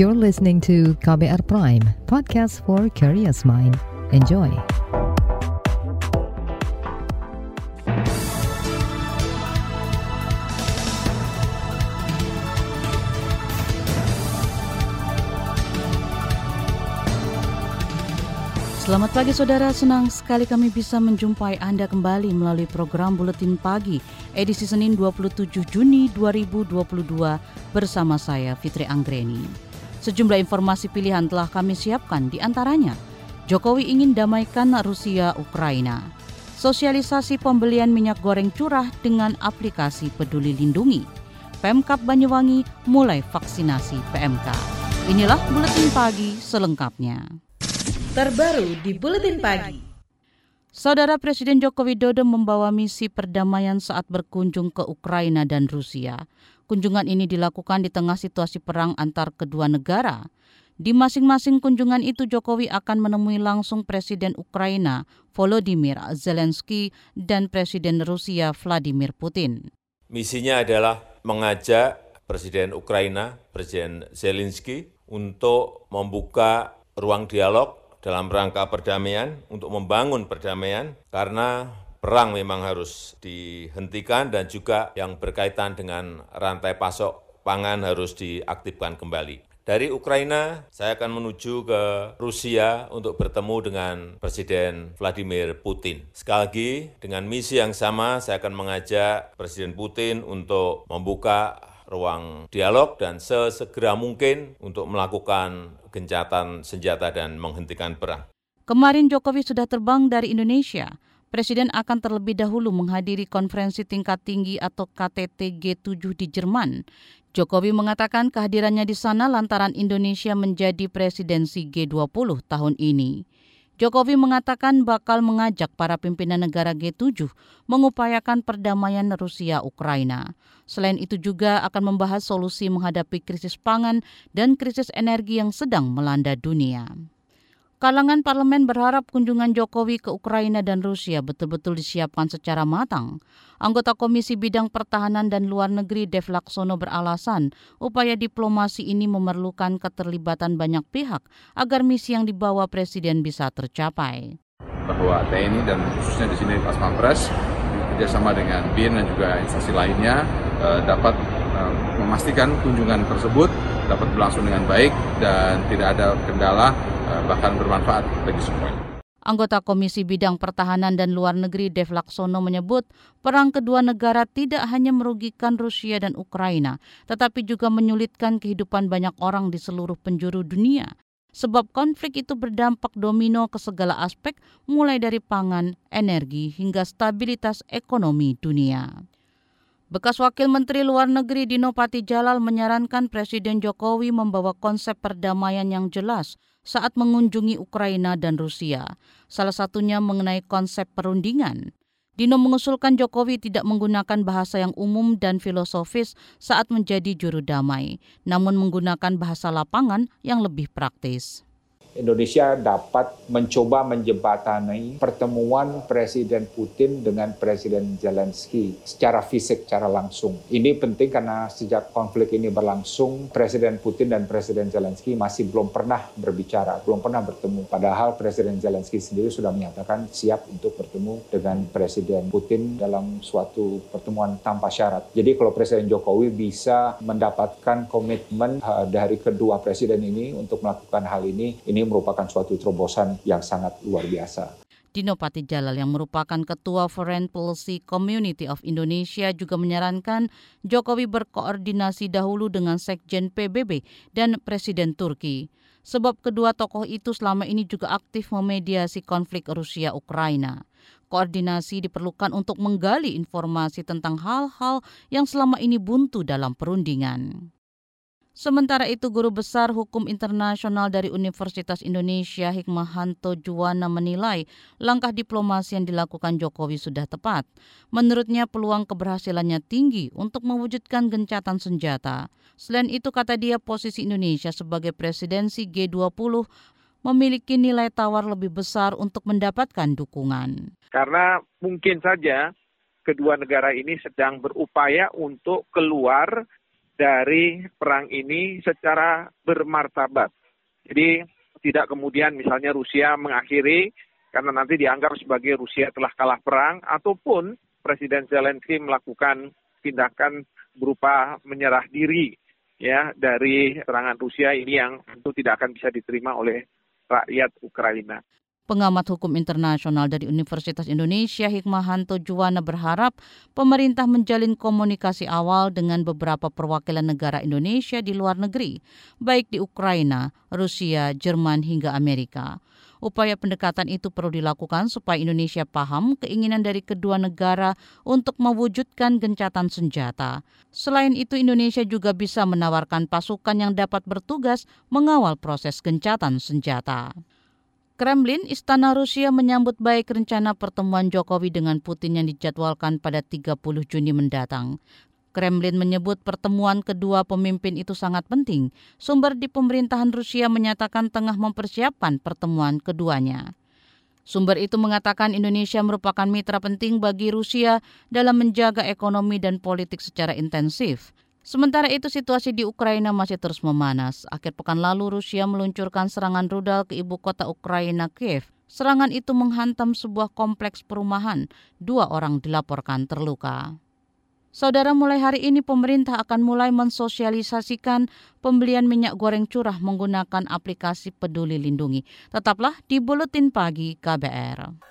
You're listening to KBR Prime, podcast for curious mind. Enjoy. Selamat pagi saudara, senang sekali kami bisa menjumpai Anda kembali melalui program Buletin Pagi edisi Senin 27 Juni 2022 bersama saya Fitri Anggreni. Sejumlah informasi pilihan telah kami siapkan di antaranya Jokowi ingin damaikan Rusia Ukraina. Sosialisasi pembelian minyak goreng curah dengan aplikasi Peduli Lindungi. Pemkap Banyuwangi mulai vaksinasi PMK. Inilah Buletin Pagi selengkapnya terbaru di Buletin Pagi. Saudara Presiden Joko Widodo membawa misi perdamaian saat berkunjung ke Ukraina dan Rusia. Kunjungan ini dilakukan di tengah situasi perang antar kedua negara. Di masing-masing kunjungan itu Jokowi akan menemui langsung Presiden Ukraina Volodymyr Zelensky dan Presiden Rusia Vladimir Putin. Misinya adalah mengajak Presiden Ukraina, Presiden Zelensky, untuk membuka ruang dialog dalam rangka perdamaian, untuk membangun perdamaian, karena perang memang harus dihentikan dan juga yang berkaitan dengan rantai pasok pangan harus diaktifkan kembali. Dari Ukraina, saya akan menuju ke Rusia untuk bertemu dengan Presiden Vladimir Putin. Sekali lagi, dengan misi yang sama, saya akan mengajak Presiden Putin untuk membuka ruang dialog dan sesegera mungkin untuk melakukan gencatan senjata dan menghentikan perang. Kemarin Jokowi sudah terbang dari Indonesia. Presiden akan terlebih dahulu menghadiri konferensi tingkat tinggi atau KTT G7 di Jerman. Jokowi mengatakan kehadirannya di sana lantaran Indonesia menjadi presidensi G20 tahun ini. Jokowi mengatakan bakal mengajak para pimpinan negara G7 mengupayakan perdamaian Rusia-Ukraina. Selain itu juga akan membahas solusi menghadapi krisis pangan dan krisis energi yang sedang melanda dunia. Kalangan parlemen berharap kunjungan Jokowi ke Ukraina dan Rusia betul-betul disiapkan secara matang. Anggota Komisi Bidang Pertahanan dan Luar Negeri Dev Laksono beralasan upaya diplomasi ini memerlukan keterlibatan banyak pihak agar misi yang dibawa Presiden bisa tercapai. Bahwa TNI dan khususnya di sini Pas Pampres bekerjasama dengan BIN dan juga instansi lainnya eh, dapat eh, memastikan kunjungan tersebut dapat berlangsung dengan baik dan tidak ada kendala Eh, bahkan bermanfaat bagi semuanya. Anggota Komisi Bidang Pertahanan dan Luar Negeri Dev Laksono menyebut perang kedua negara tidak hanya merugikan Rusia dan Ukraina, tetapi juga menyulitkan kehidupan banyak orang di seluruh penjuru dunia. Sebab konflik itu berdampak domino ke segala aspek mulai dari pangan, energi, hingga stabilitas ekonomi dunia. Bekas Wakil Menteri Luar Negeri Dino Jalal menyarankan Presiden Jokowi membawa konsep perdamaian yang jelas saat mengunjungi Ukraina dan Rusia. Salah satunya mengenai konsep perundingan. Dino mengusulkan Jokowi tidak menggunakan bahasa yang umum dan filosofis saat menjadi juru damai, namun menggunakan bahasa lapangan yang lebih praktis. Indonesia dapat mencoba menjembatani pertemuan Presiden Putin dengan Presiden Zelensky secara fisik, secara langsung. Ini penting karena sejak konflik ini berlangsung, Presiden Putin dan Presiden Zelensky masih belum pernah berbicara, belum pernah bertemu. Padahal Presiden Zelensky sendiri sudah menyatakan siap untuk bertemu dengan Presiden Putin dalam suatu pertemuan tanpa syarat. Jadi kalau Presiden Jokowi bisa mendapatkan komitmen eh, dari kedua presiden ini untuk melakukan hal ini, ini ini merupakan suatu terobosan yang sangat luar biasa. Dino Pati Jalal yang merupakan Ketua Foreign Policy Community of Indonesia juga menyarankan Jokowi berkoordinasi dahulu dengan Sekjen PBB dan Presiden Turki. Sebab kedua tokoh itu selama ini juga aktif memediasi konflik Rusia-Ukraina. Koordinasi diperlukan untuk menggali informasi tentang hal-hal yang selama ini buntu dalam perundingan. Sementara itu, Guru Besar Hukum Internasional dari Universitas Indonesia Hikmahanto Juwana menilai langkah diplomasi yang dilakukan Jokowi sudah tepat. Menurutnya peluang keberhasilannya tinggi untuk mewujudkan gencatan senjata. Selain itu, kata dia, posisi Indonesia sebagai presidensi G20 memiliki nilai tawar lebih besar untuk mendapatkan dukungan. Karena mungkin saja kedua negara ini sedang berupaya untuk keluar dari perang ini secara bermartabat. Jadi tidak kemudian misalnya Rusia mengakhiri karena nanti dianggap sebagai Rusia telah kalah perang ataupun Presiden Zelensky melakukan tindakan berupa menyerah diri ya dari serangan Rusia ini yang tentu tidak akan bisa diterima oleh rakyat Ukraina. Pengamat hukum internasional dari Universitas Indonesia Hikmahanto Juwana berharap pemerintah menjalin komunikasi awal dengan beberapa perwakilan negara Indonesia di luar negeri, baik di Ukraina, Rusia, Jerman hingga Amerika. Upaya pendekatan itu perlu dilakukan supaya Indonesia paham keinginan dari kedua negara untuk mewujudkan gencatan senjata. Selain itu, Indonesia juga bisa menawarkan pasukan yang dapat bertugas mengawal proses gencatan senjata. Kremlin, Istana Rusia menyambut baik rencana pertemuan Jokowi dengan Putin yang dijadwalkan pada 30 Juni mendatang. Kremlin menyebut pertemuan kedua pemimpin itu sangat penting. Sumber di pemerintahan Rusia menyatakan tengah mempersiapkan pertemuan keduanya. Sumber itu mengatakan Indonesia merupakan mitra penting bagi Rusia dalam menjaga ekonomi dan politik secara intensif. Sementara itu situasi di Ukraina masih terus memanas. Akhir pekan lalu Rusia meluncurkan serangan rudal ke ibu kota Ukraina Kiev. Serangan itu menghantam sebuah kompleks perumahan. Dua orang dilaporkan terluka. Saudara, mulai hari ini pemerintah akan mulai mensosialisasikan pembelian minyak goreng curah menggunakan aplikasi Peduli Lindungi. Tetaplah di Buletin Pagi KBR.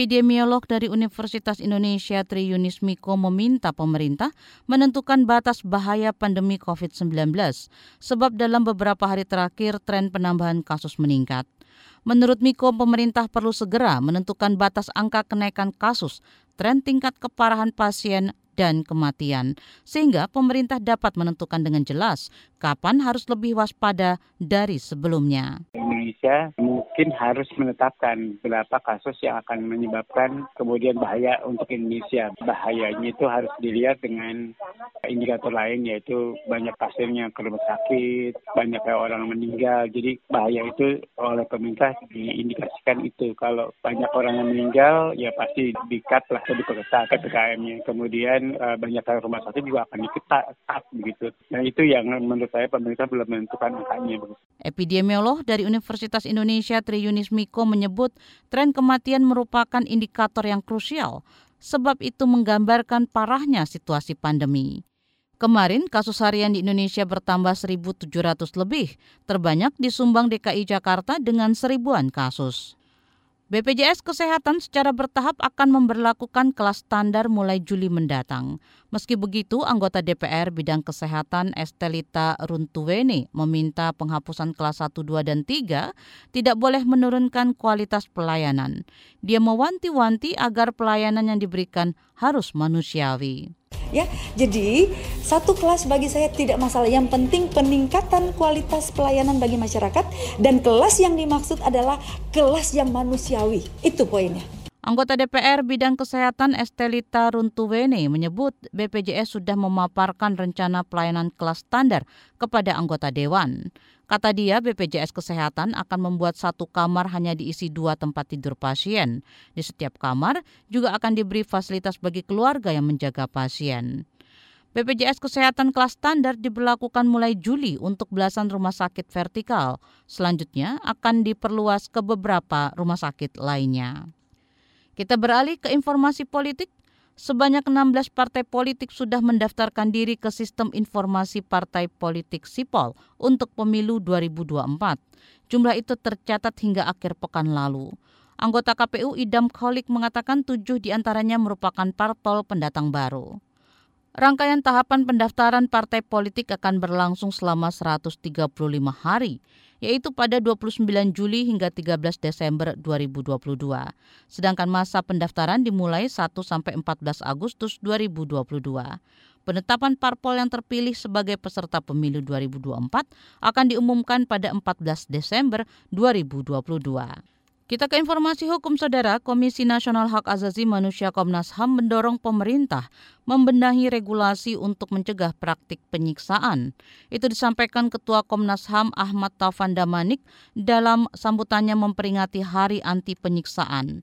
Epidemiolog dari Universitas Indonesia Tri Yunis Miko meminta pemerintah menentukan batas bahaya pandemi COVID-19 sebab dalam beberapa hari terakhir tren penambahan kasus meningkat. Menurut Miko, pemerintah perlu segera menentukan batas angka kenaikan kasus, tren tingkat keparahan pasien, dan kematian, sehingga pemerintah dapat menentukan dengan jelas kapan harus lebih waspada dari sebelumnya. Indonesia mungkin harus menetapkan berapa kasus yang akan menyebabkan kemudian bahaya untuk Indonesia. Bahayanya itu harus dilihat dengan indikator lain yaitu banyak pasiennya ke rumah sakit, banyak orang meninggal. Jadi bahaya itu oleh pemerintah diindikasikan itu. Kalau banyak orang yang meninggal ya pasti dikat lah lebih ketat PPKM-nya. Kemudian eh, banyak rumah sakit juga akan diketat begitu. Nah itu yang menurut saya pemerintah belum menentukan angkanya. Epidemiolog dari Universitas Indonesia Tri Yunis Miko menyebut tren kematian merupakan indikator yang krusial sebab itu menggambarkan parahnya situasi pandemi. Kemarin kasus harian di Indonesia bertambah 1.700 lebih, terbanyak di Sumbang DKI Jakarta dengan seribuan kasus. BPJS Kesehatan secara bertahap akan memperlakukan kelas standar mulai Juli mendatang. Meski begitu, anggota DPR bidang kesehatan Estelita Runtuwene meminta penghapusan kelas 1, 2, dan 3 tidak boleh menurunkan kualitas pelayanan. Dia mewanti-wanti agar pelayanan yang diberikan harus manusiawi ya. Jadi satu kelas bagi saya tidak masalah. Yang penting peningkatan kualitas pelayanan bagi masyarakat dan kelas yang dimaksud adalah kelas yang manusiawi. Itu poinnya. Anggota DPR bidang kesehatan Estelita Runtuwene menyebut BPJS sudah memaparkan rencana pelayanan kelas standar kepada anggota dewan. Kata dia, BPJS Kesehatan akan membuat satu kamar hanya diisi dua tempat tidur pasien. Di setiap kamar juga akan diberi fasilitas bagi keluarga yang menjaga pasien. BPJS Kesehatan kelas standar diberlakukan mulai Juli untuk belasan rumah sakit vertikal. Selanjutnya akan diperluas ke beberapa rumah sakit lainnya. Kita beralih ke informasi politik. Sebanyak 16 partai politik sudah mendaftarkan diri ke Sistem Informasi Partai Politik SIPOL untuk pemilu 2024. Jumlah itu tercatat hingga akhir pekan lalu. Anggota KPU Idam Kholik mengatakan tujuh di antaranya merupakan parpol pendatang baru. Rangkaian tahapan pendaftaran partai politik akan berlangsung selama 135 hari yaitu pada 29 Juli hingga 13 Desember 2022. Sedangkan masa pendaftaran dimulai 1 sampai 14 Agustus 2022. Penetapan parpol yang terpilih sebagai peserta pemilu 2024 akan diumumkan pada 14 Desember 2022. Kita ke informasi hukum saudara, Komisi Nasional Hak Asasi Manusia Komnas HAM mendorong pemerintah membenahi regulasi untuk mencegah praktik penyiksaan. Itu disampaikan Ketua Komnas HAM Ahmad Taufan Damanik dalam sambutannya memperingati Hari Anti Penyiksaan.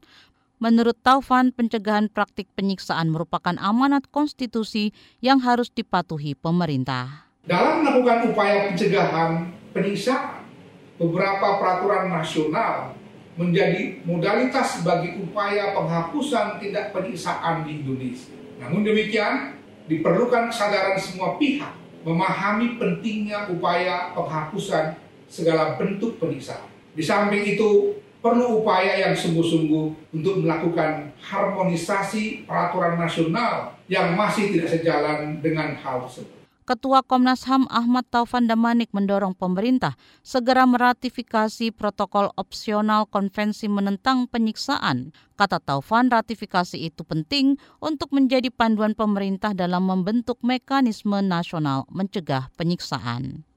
Menurut Taufan, pencegahan praktik penyiksaan merupakan amanat konstitusi yang harus dipatuhi pemerintah. Dalam melakukan upaya pencegahan penyiksaan, beberapa peraturan nasional menjadi modalitas bagi upaya penghapusan tindak penyiksaan di Indonesia. Namun demikian, diperlukan kesadaran semua pihak memahami pentingnya upaya penghapusan segala bentuk penyiksaan. Di samping itu, perlu upaya yang sungguh-sungguh untuk melakukan harmonisasi peraturan nasional yang masih tidak sejalan dengan hal tersebut. Ketua Komnas HAM Ahmad Taufan Damanik mendorong pemerintah segera meratifikasi protokol opsional konvensi menentang penyiksaan. Kata Taufan, ratifikasi itu penting untuk menjadi panduan pemerintah dalam membentuk mekanisme nasional mencegah penyiksaan.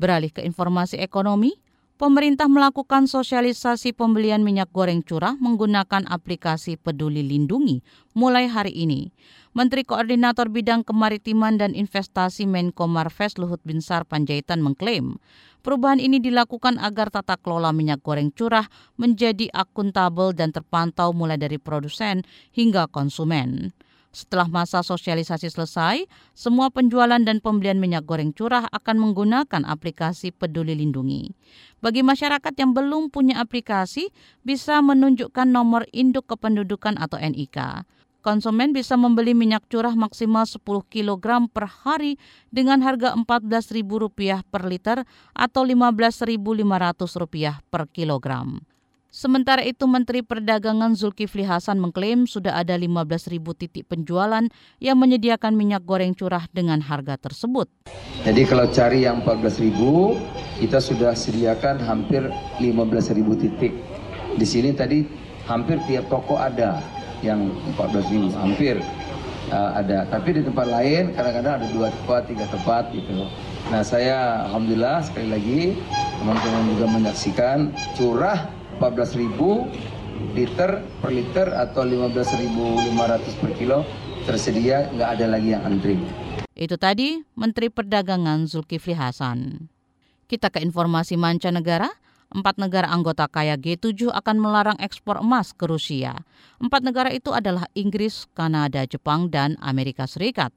Beralih ke informasi ekonomi, pemerintah melakukan sosialisasi pembelian minyak goreng curah menggunakan aplikasi Peduli Lindungi mulai hari ini. Menteri Koordinator Bidang Kemaritiman dan Investasi Menko Marves Luhut Binsar Panjaitan mengklaim perubahan ini dilakukan agar tata kelola minyak goreng curah menjadi akuntabel dan terpantau mulai dari produsen hingga konsumen. Setelah masa sosialisasi selesai, semua penjualan dan pembelian minyak goreng curah akan menggunakan aplikasi Peduli Lindungi. Bagi masyarakat yang belum punya aplikasi, bisa menunjukkan nomor induk kependudukan atau NIK. Konsumen bisa membeli minyak curah maksimal 10 kg per hari dengan harga Rp14.000 per liter atau Rp15.500 per kilogram. Sementara itu Menteri Perdagangan Zulkifli Hasan mengklaim sudah ada 15.000 titik penjualan yang menyediakan minyak goreng curah dengan harga tersebut. Jadi kalau cari yang 14.000, kita sudah sediakan hampir 15.000 titik. Di sini tadi hampir tiap toko ada yang 14.000, hampir uh, ada. Tapi di tempat lain kadang-kadang ada dua tempat, tiga tempat gitu. Nah saya Alhamdulillah sekali lagi teman-teman juga menyaksikan curah 14.000 liter per liter atau 15.500 per kilo tersedia nggak ada lagi yang antri. Itu tadi Menteri Perdagangan Zulkifli Hasan. Kita ke informasi mancanegara. Empat negara anggota kaya G7 akan melarang ekspor emas ke Rusia. Empat negara itu adalah Inggris, Kanada, Jepang, dan Amerika Serikat.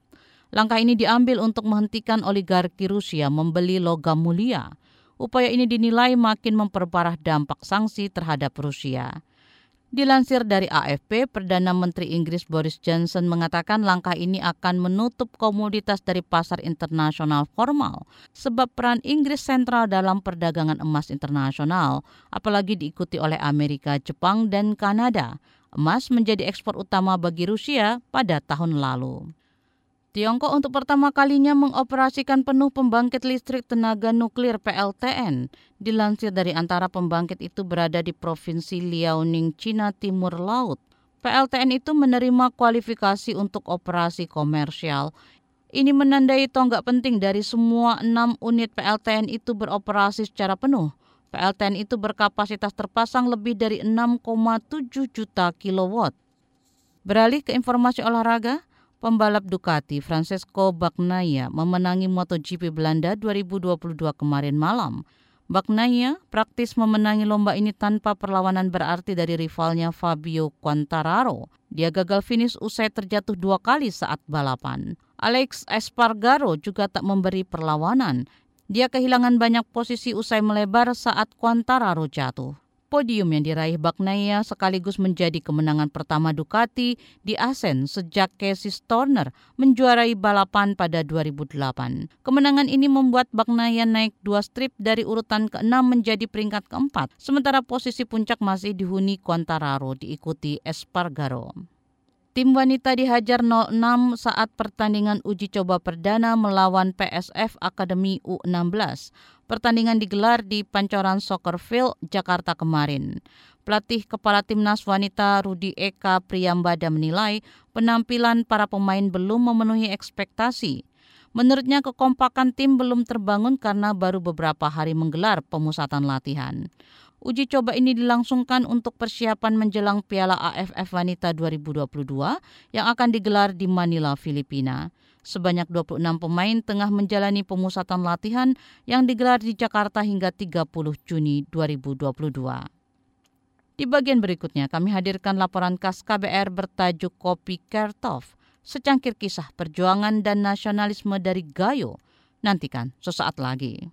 Langkah ini diambil untuk menghentikan oligarki Rusia membeli logam mulia. Upaya ini dinilai makin memperparah dampak sanksi terhadap Rusia. Dilansir dari AFP, Perdana Menteri Inggris Boris Johnson mengatakan langkah ini akan menutup komoditas dari pasar internasional formal sebab peran Inggris sentral dalam perdagangan emas internasional, apalagi diikuti oleh Amerika, Jepang, dan Kanada. Emas menjadi ekspor utama bagi Rusia pada tahun lalu. Tiongkok untuk pertama kalinya mengoperasikan penuh pembangkit listrik tenaga nuklir PLTN. Dilansir dari antara pembangkit itu berada di Provinsi Liaoning, Cina Timur Laut. PLTN itu menerima kualifikasi untuk operasi komersial. Ini menandai tonggak penting dari semua enam unit PLTN itu beroperasi secara penuh. PLTN itu berkapasitas terpasang lebih dari 6,7 juta kilowatt. Beralih ke informasi olahraga, Pembalap Ducati Francesco Bagnaia memenangi MotoGP Belanda 2022 kemarin malam. Bagnaia praktis memenangi lomba ini tanpa perlawanan berarti dari rivalnya Fabio Quartararo. Dia gagal finish usai terjatuh dua kali saat balapan. Alex Espargaro juga tak memberi perlawanan. Dia kehilangan banyak posisi usai melebar saat Quartararo jatuh. Podium yang diraih Bagnaia sekaligus menjadi kemenangan pertama Ducati di Asen sejak Casey Stoner menjuarai balapan pada 2008. Kemenangan ini membuat Bagnaia naik dua strip dari urutan ke-6 menjadi peringkat keempat, sementara posisi puncak masih dihuni Quartararo diikuti Espargaro. Tim wanita dihajar 0-6 saat pertandingan uji coba perdana melawan PSF Akademi U16. Pertandingan digelar di Pancoran Soccer Field, Jakarta kemarin. Pelatih Kepala Timnas Wanita Rudi Eka Priyambada menilai penampilan para pemain belum memenuhi ekspektasi. Menurutnya kekompakan tim belum terbangun karena baru beberapa hari menggelar pemusatan latihan. Uji coba ini dilangsungkan untuk persiapan menjelang Piala AFF Wanita 2022 yang akan digelar di Manila, Filipina. Sebanyak 26 pemain tengah menjalani pemusatan latihan yang digelar di Jakarta hingga 30 Juni 2022. Di bagian berikutnya kami hadirkan laporan khas KBR bertajuk Kopi Kertov, secangkir kisah perjuangan dan nasionalisme dari Gayo. Nantikan sesaat lagi.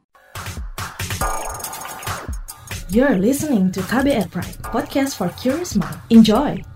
You're listening to KBR Pride, podcast for curious mind. Enjoy!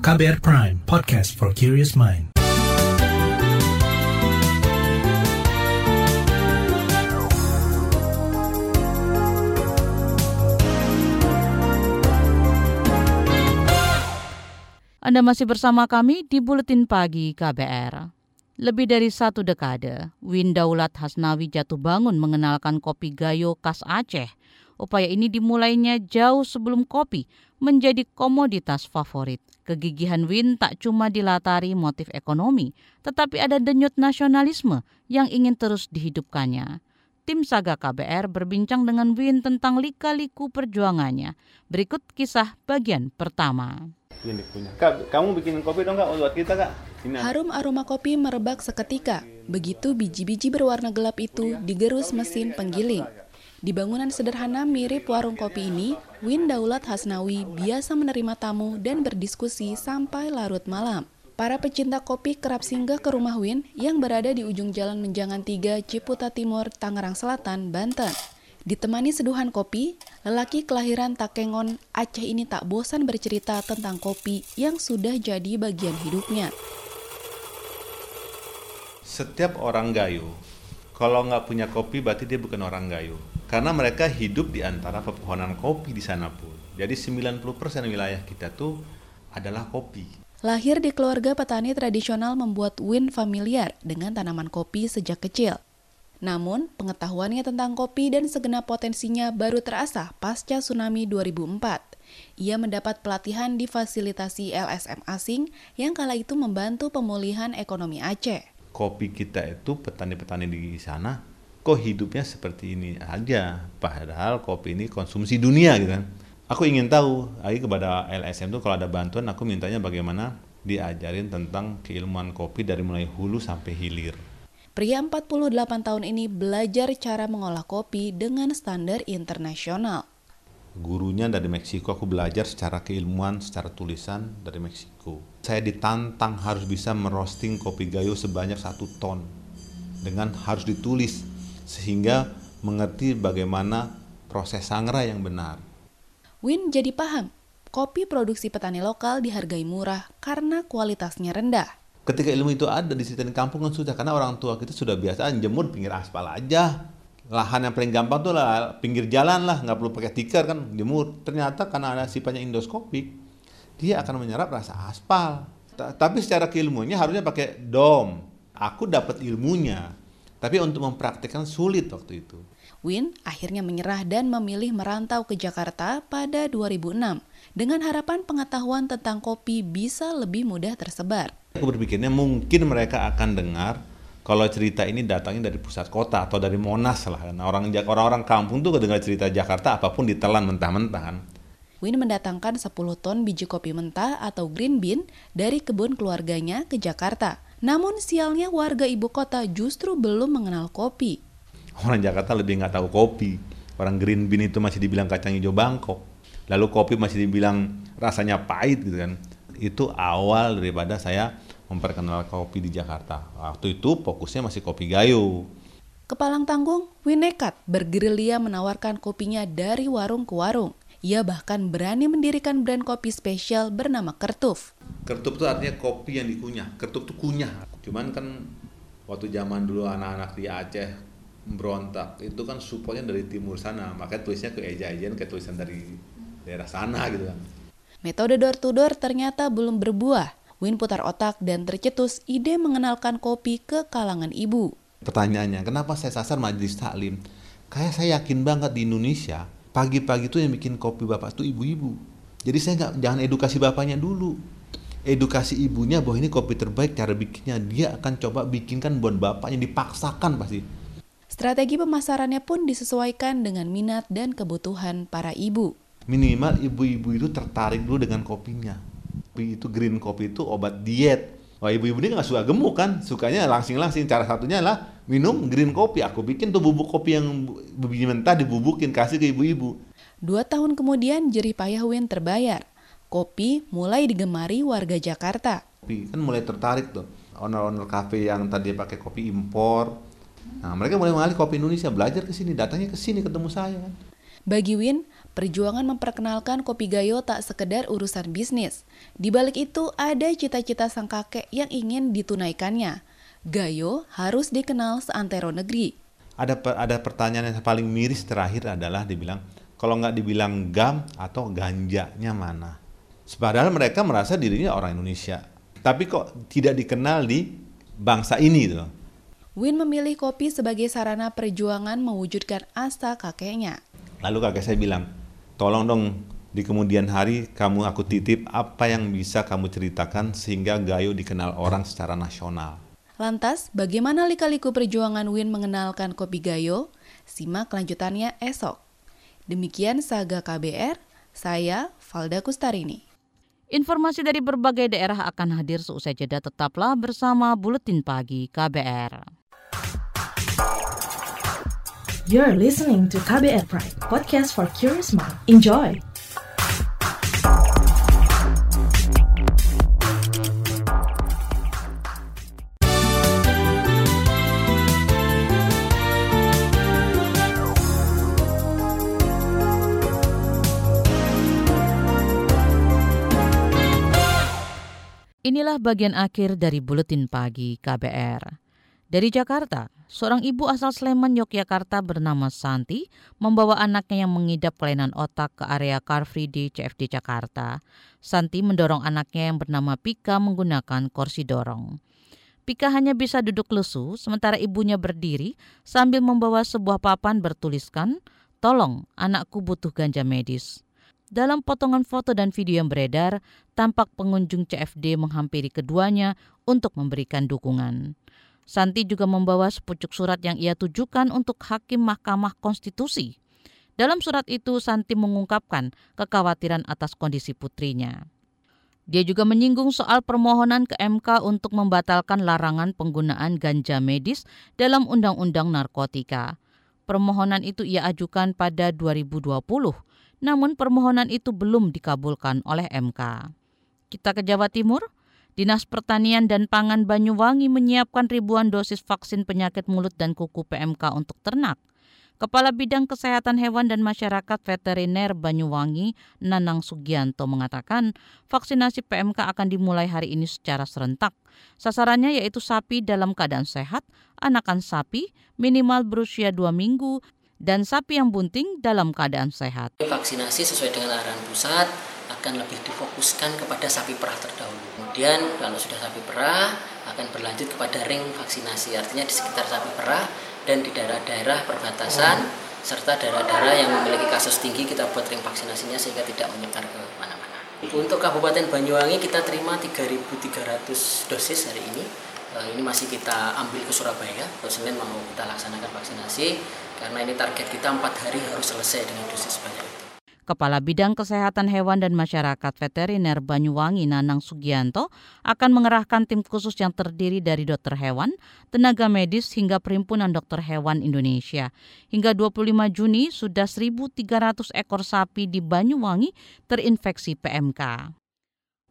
KBR Prime, podcast for curious mind. Anda masih bersama kami di Buletin Pagi KBR. Lebih dari satu dekade, Win Daulat Hasnawi jatuh bangun mengenalkan kopi Gayo khas Aceh. Upaya ini dimulainya jauh sebelum kopi menjadi komoditas favorit. Kegigihan Win tak cuma dilatari motif ekonomi, tetapi ada denyut nasionalisme yang ingin terus dihidupkannya. Tim Saga KBR berbincang dengan Win tentang lika-liku perjuangannya. Berikut kisah bagian pertama. Kak, kamu bikin kopi dong kak buat kita kak. Ini Harum aroma kopi merebak seketika. Begitu biji-biji berwarna gelap itu digerus mesin penggiling. Di bangunan sederhana mirip warung kopi ini, Win Daulat Hasnawi biasa menerima tamu dan berdiskusi sampai larut malam. Para pecinta kopi kerap singgah ke rumah Win yang berada di ujung Jalan Menjangan 3, Ciputa Timur, Tangerang Selatan, Banten. Ditemani seduhan kopi, lelaki kelahiran Takengon, Aceh ini tak bosan bercerita tentang kopi yang sudah jadi bagian hidupnya. Setiap orang Gayo, kalau nggak punya kopi berarti dia bukan orang Gayo. Karena mereka hidup di antara pepohonan kopi di sana pun. Jadi 90% wilayah kita tuh adalah kopi. Lahir di keluarga petani tradisional membuat Win familiar dengan tanaman kopi sejak kecil. Namun, pengetahuannya tentang kopi dan segenap potensinya baru terasa pasca tsunami 2004. Ia mendapat pelatihan di fasilitasi LSM asing yang kala itu membantu pemulihan ekonomi Aceh. Kopi kita itu petani-petani di sana kok hidupnya seperti ini aja. Padahal kopi ini konsumsi dunia gitu kan. Aku ingin tahu lagi kepada LSM tuh kalau ada bantuan aku mintanya bagaimana diajarin tentang keilmuan kopi dari mulai hulu sampai hilir. Pria 48 tahun ini belajar cara mengolah kopi dengan standar internasional. Gurunya dari Meksiko, aku belajar secara keilmuan, secara tulisan dari Meksiko. Saya ditantang harus bisa merosting kopi gayo sebanyak satu ton. Dengan harus ditulis, sehingga mengerti bagaimana proses sangrai yang benar. Win jadi paham, kopi produksi petani lokal dihargai murah karena kualitasnya rendah. Ketika ilmu itu ada di situ kampung kan sudah karena orang tua kita sudah biasa jemur pinggir aspal aja. Lahan yang paling gampang tuh lah pinggir jalan lah, nggak perlu pakai tikar kan jemur. Ternyata karena ada sifatnya endoskopik, dia akan menyerap rasa aspal. Tapi secara keilmuannya harusnya pakai dom. Aku dapat ilmunya, tapi untuk mempraktikkan sulit waktu itu. Win akhirnya menyerah dan memilih merantau ke Jakarta pada 2006 dengan harapan pengetahuan tentang kopi bisa lebih mudah tersebar. Aku berpikirnya mungkin mereka akan dengar kalau cerita ini datangnya dari pusat kota atau dari Monas lah kan. Orang orang-orang kampung tuh kedengar cerita Jakarta apa pun ditelan mentah-mentah kan. Win mendatangkan 10 ton biji kopi mentah atau green bean dari kebun keluarganya ke Jakarta. Namun sialnya warga ibu kota justru belum mengenal kopi. Orang Jakarta lebih nggak tahu kopi. Orang green bean itu masih dibilang kacang hijau Bangkok. Lalu kopi masih dibilang rasanya pahit gitu kan. Itu awal daripada saya memperkenalkan kopi di Jakarta. Waktu itu fokusnya masih kopi gayo. Kepalang tanggung, Win nekat bergerilya menawarkan kopinya dari warung ke warung. Ia bahkan berani mendirikan brand kopi spesial bernama Kertuf. Kertuf itu artinya kopi yang dikunyah. Kertuf itu kunyah. Cuman kan waktu zaman dulu anak-anak di Aceh berontak itu kan supportnya dari timur sana makanya tulisnya ke eja-ejan kayak tulisan dari daerah sana gitu kan metode door to door ternyata belum berbuah Win putar otak dan tercetus ide mengenalkan kopi ke kalangan ibu. Pertanyaannya, kenapa saya sasar majelis taklim? Kayak saya yakin banget di Indonesia, pagi-pagi itu yang bikin kopi bapak itu ibu-ibu. Jadi saya nggak jangan edukasi bapaknya dulu. Edukasi ibunya bahwa ini kopi terbaik cara bikinnya dia akan coba bikinkan buat bapaknya dipaksakan pasti. Strategi pemasarannya pun disesuaikan dengan minat dan kebutuhan para ibu. Minimal ibu-ibu itu tertarik dulu dengan kopinya. Kopi itu green kopi itu obat diet. Wah ibu-ibu ini nggak suka gemuk kan, sukanya langsing-langsing. Cara satunya adalah minum green kopi. Aku bikin tuh bubuk kopi yang biji mentah dibubukin kasih ke ibu-ibu. Dua tahun kemudian jerih payah Win terbayar. Kopi mulai digemari warga Jakarta. Kopi kan mulai tertarik tuh. Owner-owner kafe yang tadi pakai kopi impor. Nah mereka mulai mengalih kopi Indonesia, belajar ke sini, datangnya ke sini ketemu saya kan. Bagi Win, perjuangan memperkenalkan kopi gayo tak sekedar urusan bisnis. Di balik itu ada cita-cita sang kakek yang ingin ditunaikannya. Gayo harus dikenal seantero negeri. Ada ada pertanyaan yang paling miris terakhir adalah dibilang kalau nggak dibilang gam atau ganjanya mana. Padahal mereka merasa dirinya orang Indonesia. Tapi kok tidak dikenal di bangsa ini gitu. Win memilih kopi sebagai sarana perjuangan mewujudkan asa kakeknya. Lalu kakek saya bilang, tolong dong di kemudian hari kamu aku titip apa yang bisa kamu ceritakan sehingga Gayo dikenal orang secara nasional. Lantas, bagaimana lika-liku perjuangan Win mengenalkan kopi Gayo? Simak kelanjutannya esok. Demikian Saga KBR, saya Valda Kustarini. Informasi dari berbagai daerah akan hadir seusai jeda tetaplah bersama Buletin Pagi KBR. You're listening to KBR Pride, podcast for curious mind. Enjoy! Inilah bagian akhir dari buletin pagi KBR. Dari Jakarta, seorang ibu asal Sleman, Yogyakarta bernama Santi membawa anaknya yang mengidap kelainan otak ke area Car Free di CFD Jakarta. Santi mendorong anaknya yang bernama Pika menggunakan kursi dorong. Pika hanya bisa duduk lesu, sementara ibunya berdiri sambil membawa sebuah papan bertuliskan, Tolong, anakku butuh ganja medis. Dalam potongan foto dan video yang beredar, tampak pengunjung CFD menghampiri keduanya untuk memberikan dukungan. Santi juga membawa sepucuk surat yang ia tujukan untuk Hakim Mahkamah Konstitusi. Dalam surat itu, Santi mengungkapkan kekhawatiran atas kondisi putrinya. Dia juga menyinggung soal permohonan ke MK untuk membatalkan larangan penggunaan ganja medis dalam Undang-Undang Narkotika. Permohonan itu ia ajukan pada 2020, namun permohonan itu belum dikabulkan oleh MK. Kita ke Jawa Timur. Dinas Pertanian dan Pangan Banyuwangi menyiapkan ribuan dosis vaksin penyakit mulut dan kuku PMK untuk ternak. Kepala Bidang Kesehatan Hewan dan Masyarakat Veteriner Banyuwangi, Nanang Sugianto mengatakan, vaksinasi PMK akan dimulai hari ini secara serentak. Sasarannya yaitu sapi dalam keadaan sehat, anakan sapi minimal berusia dua minggu, dan sapi yang bunting dalam keadaan sehat. Vaksinasi sesuai dengan arahan pusat akan lebih difokuskan kepada sapi perah terdahulu. Kemudian kalau sudah sapi perah akan berlanjut kepada ring vaksinasi. Artinya di sekitar sapi perah dan di daerah-daerah perbatasan serta daerah-daerah yang memiliki kasus tinggi kita buat ring vaksinasinya sehingga tidak menyebar ke mana-mana. Untuk Kabupaten Banyuwangi kita terima 3.300 dosis hari ini Eh, ini masih kita ambil ke Surabaya. Senin mau kita laksanakan vaksinasi karena ini target kita empat hari harus selesai dengan dosis sebanyak itu. Kepala Bidang Kesehatan Hewan dan Masyarakat Veteriner Banyuwangi Nanang Sugianto akan mengerahkan tim khusus yang terdiri dari dokter hewan, tenaga medis hingga Perhimpunan Dokter Hewan Indonesia. Hingga 25 Juni sudah 1.300 ekor sapi di Banyuwangi terinfeksi PMK.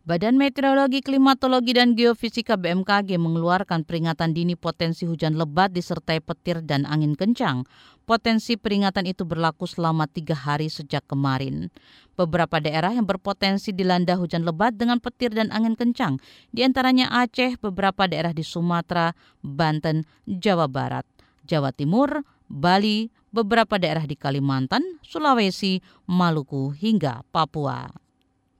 Badan Meteorologi, Klimatologi, dan Geofisika BMKG mengeluarkan peringatan dini potensi hujan lebat disertai petir dan angin kencang. Potensi peringatan itu berlaku selama tiga hari sejak kemarin. Beberapa daerah yang berpotensi dilanda hujan lebat dengan petir dan angin kencang, di antaranya Aceh, beberapa daerah di Sumatera, Banten, Jawa Barat, Jawa Timur, Bali, beberapa daerah di Kalimantan, Sulawesi, Maluku, hingga Papua.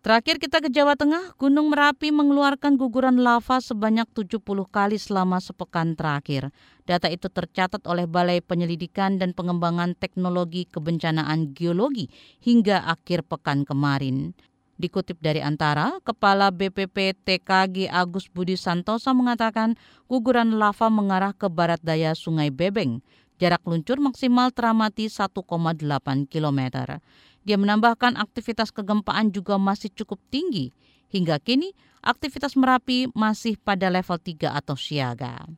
Terakhir kita ke Jawa Tengah, Gunung Merapi mengeluarkan guguran lava sebanyak 70 kali selama sepekan terakhir. Data itu tercatat oleh Balai Penyelidikan dan Pengembangan Teknologi Kebencanaan Geologi hingga akhir pekan kemarin. Dikutip dari Antara, Kepala BPP TKG Agus Budi Santosa mengatakan guguran lava mengarah ke barat daya Sungai Bebeng. Jarak luncur maksimal teramati 1,8 kilometer. Dia menambahkan aktivitas kegempaan juga masih cukup tinggi. Hingga kini, aktivitas Merapi masih pada level 3 atau siaga.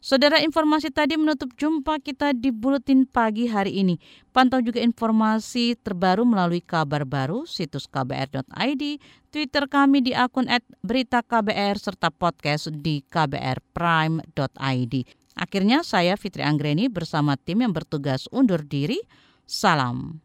Saudara informasi tadi menutup jumpa kita di Buletin Pagi hari ini. Pantau juga informasi terbaru melalui kabar baru, situs kbr.id, Twitter kami di akun berita KBR, serta podcast di kbrprime.id. Akhirnya saya Fitri Anggreni bersama tim yang bertugas undur diri. Salam.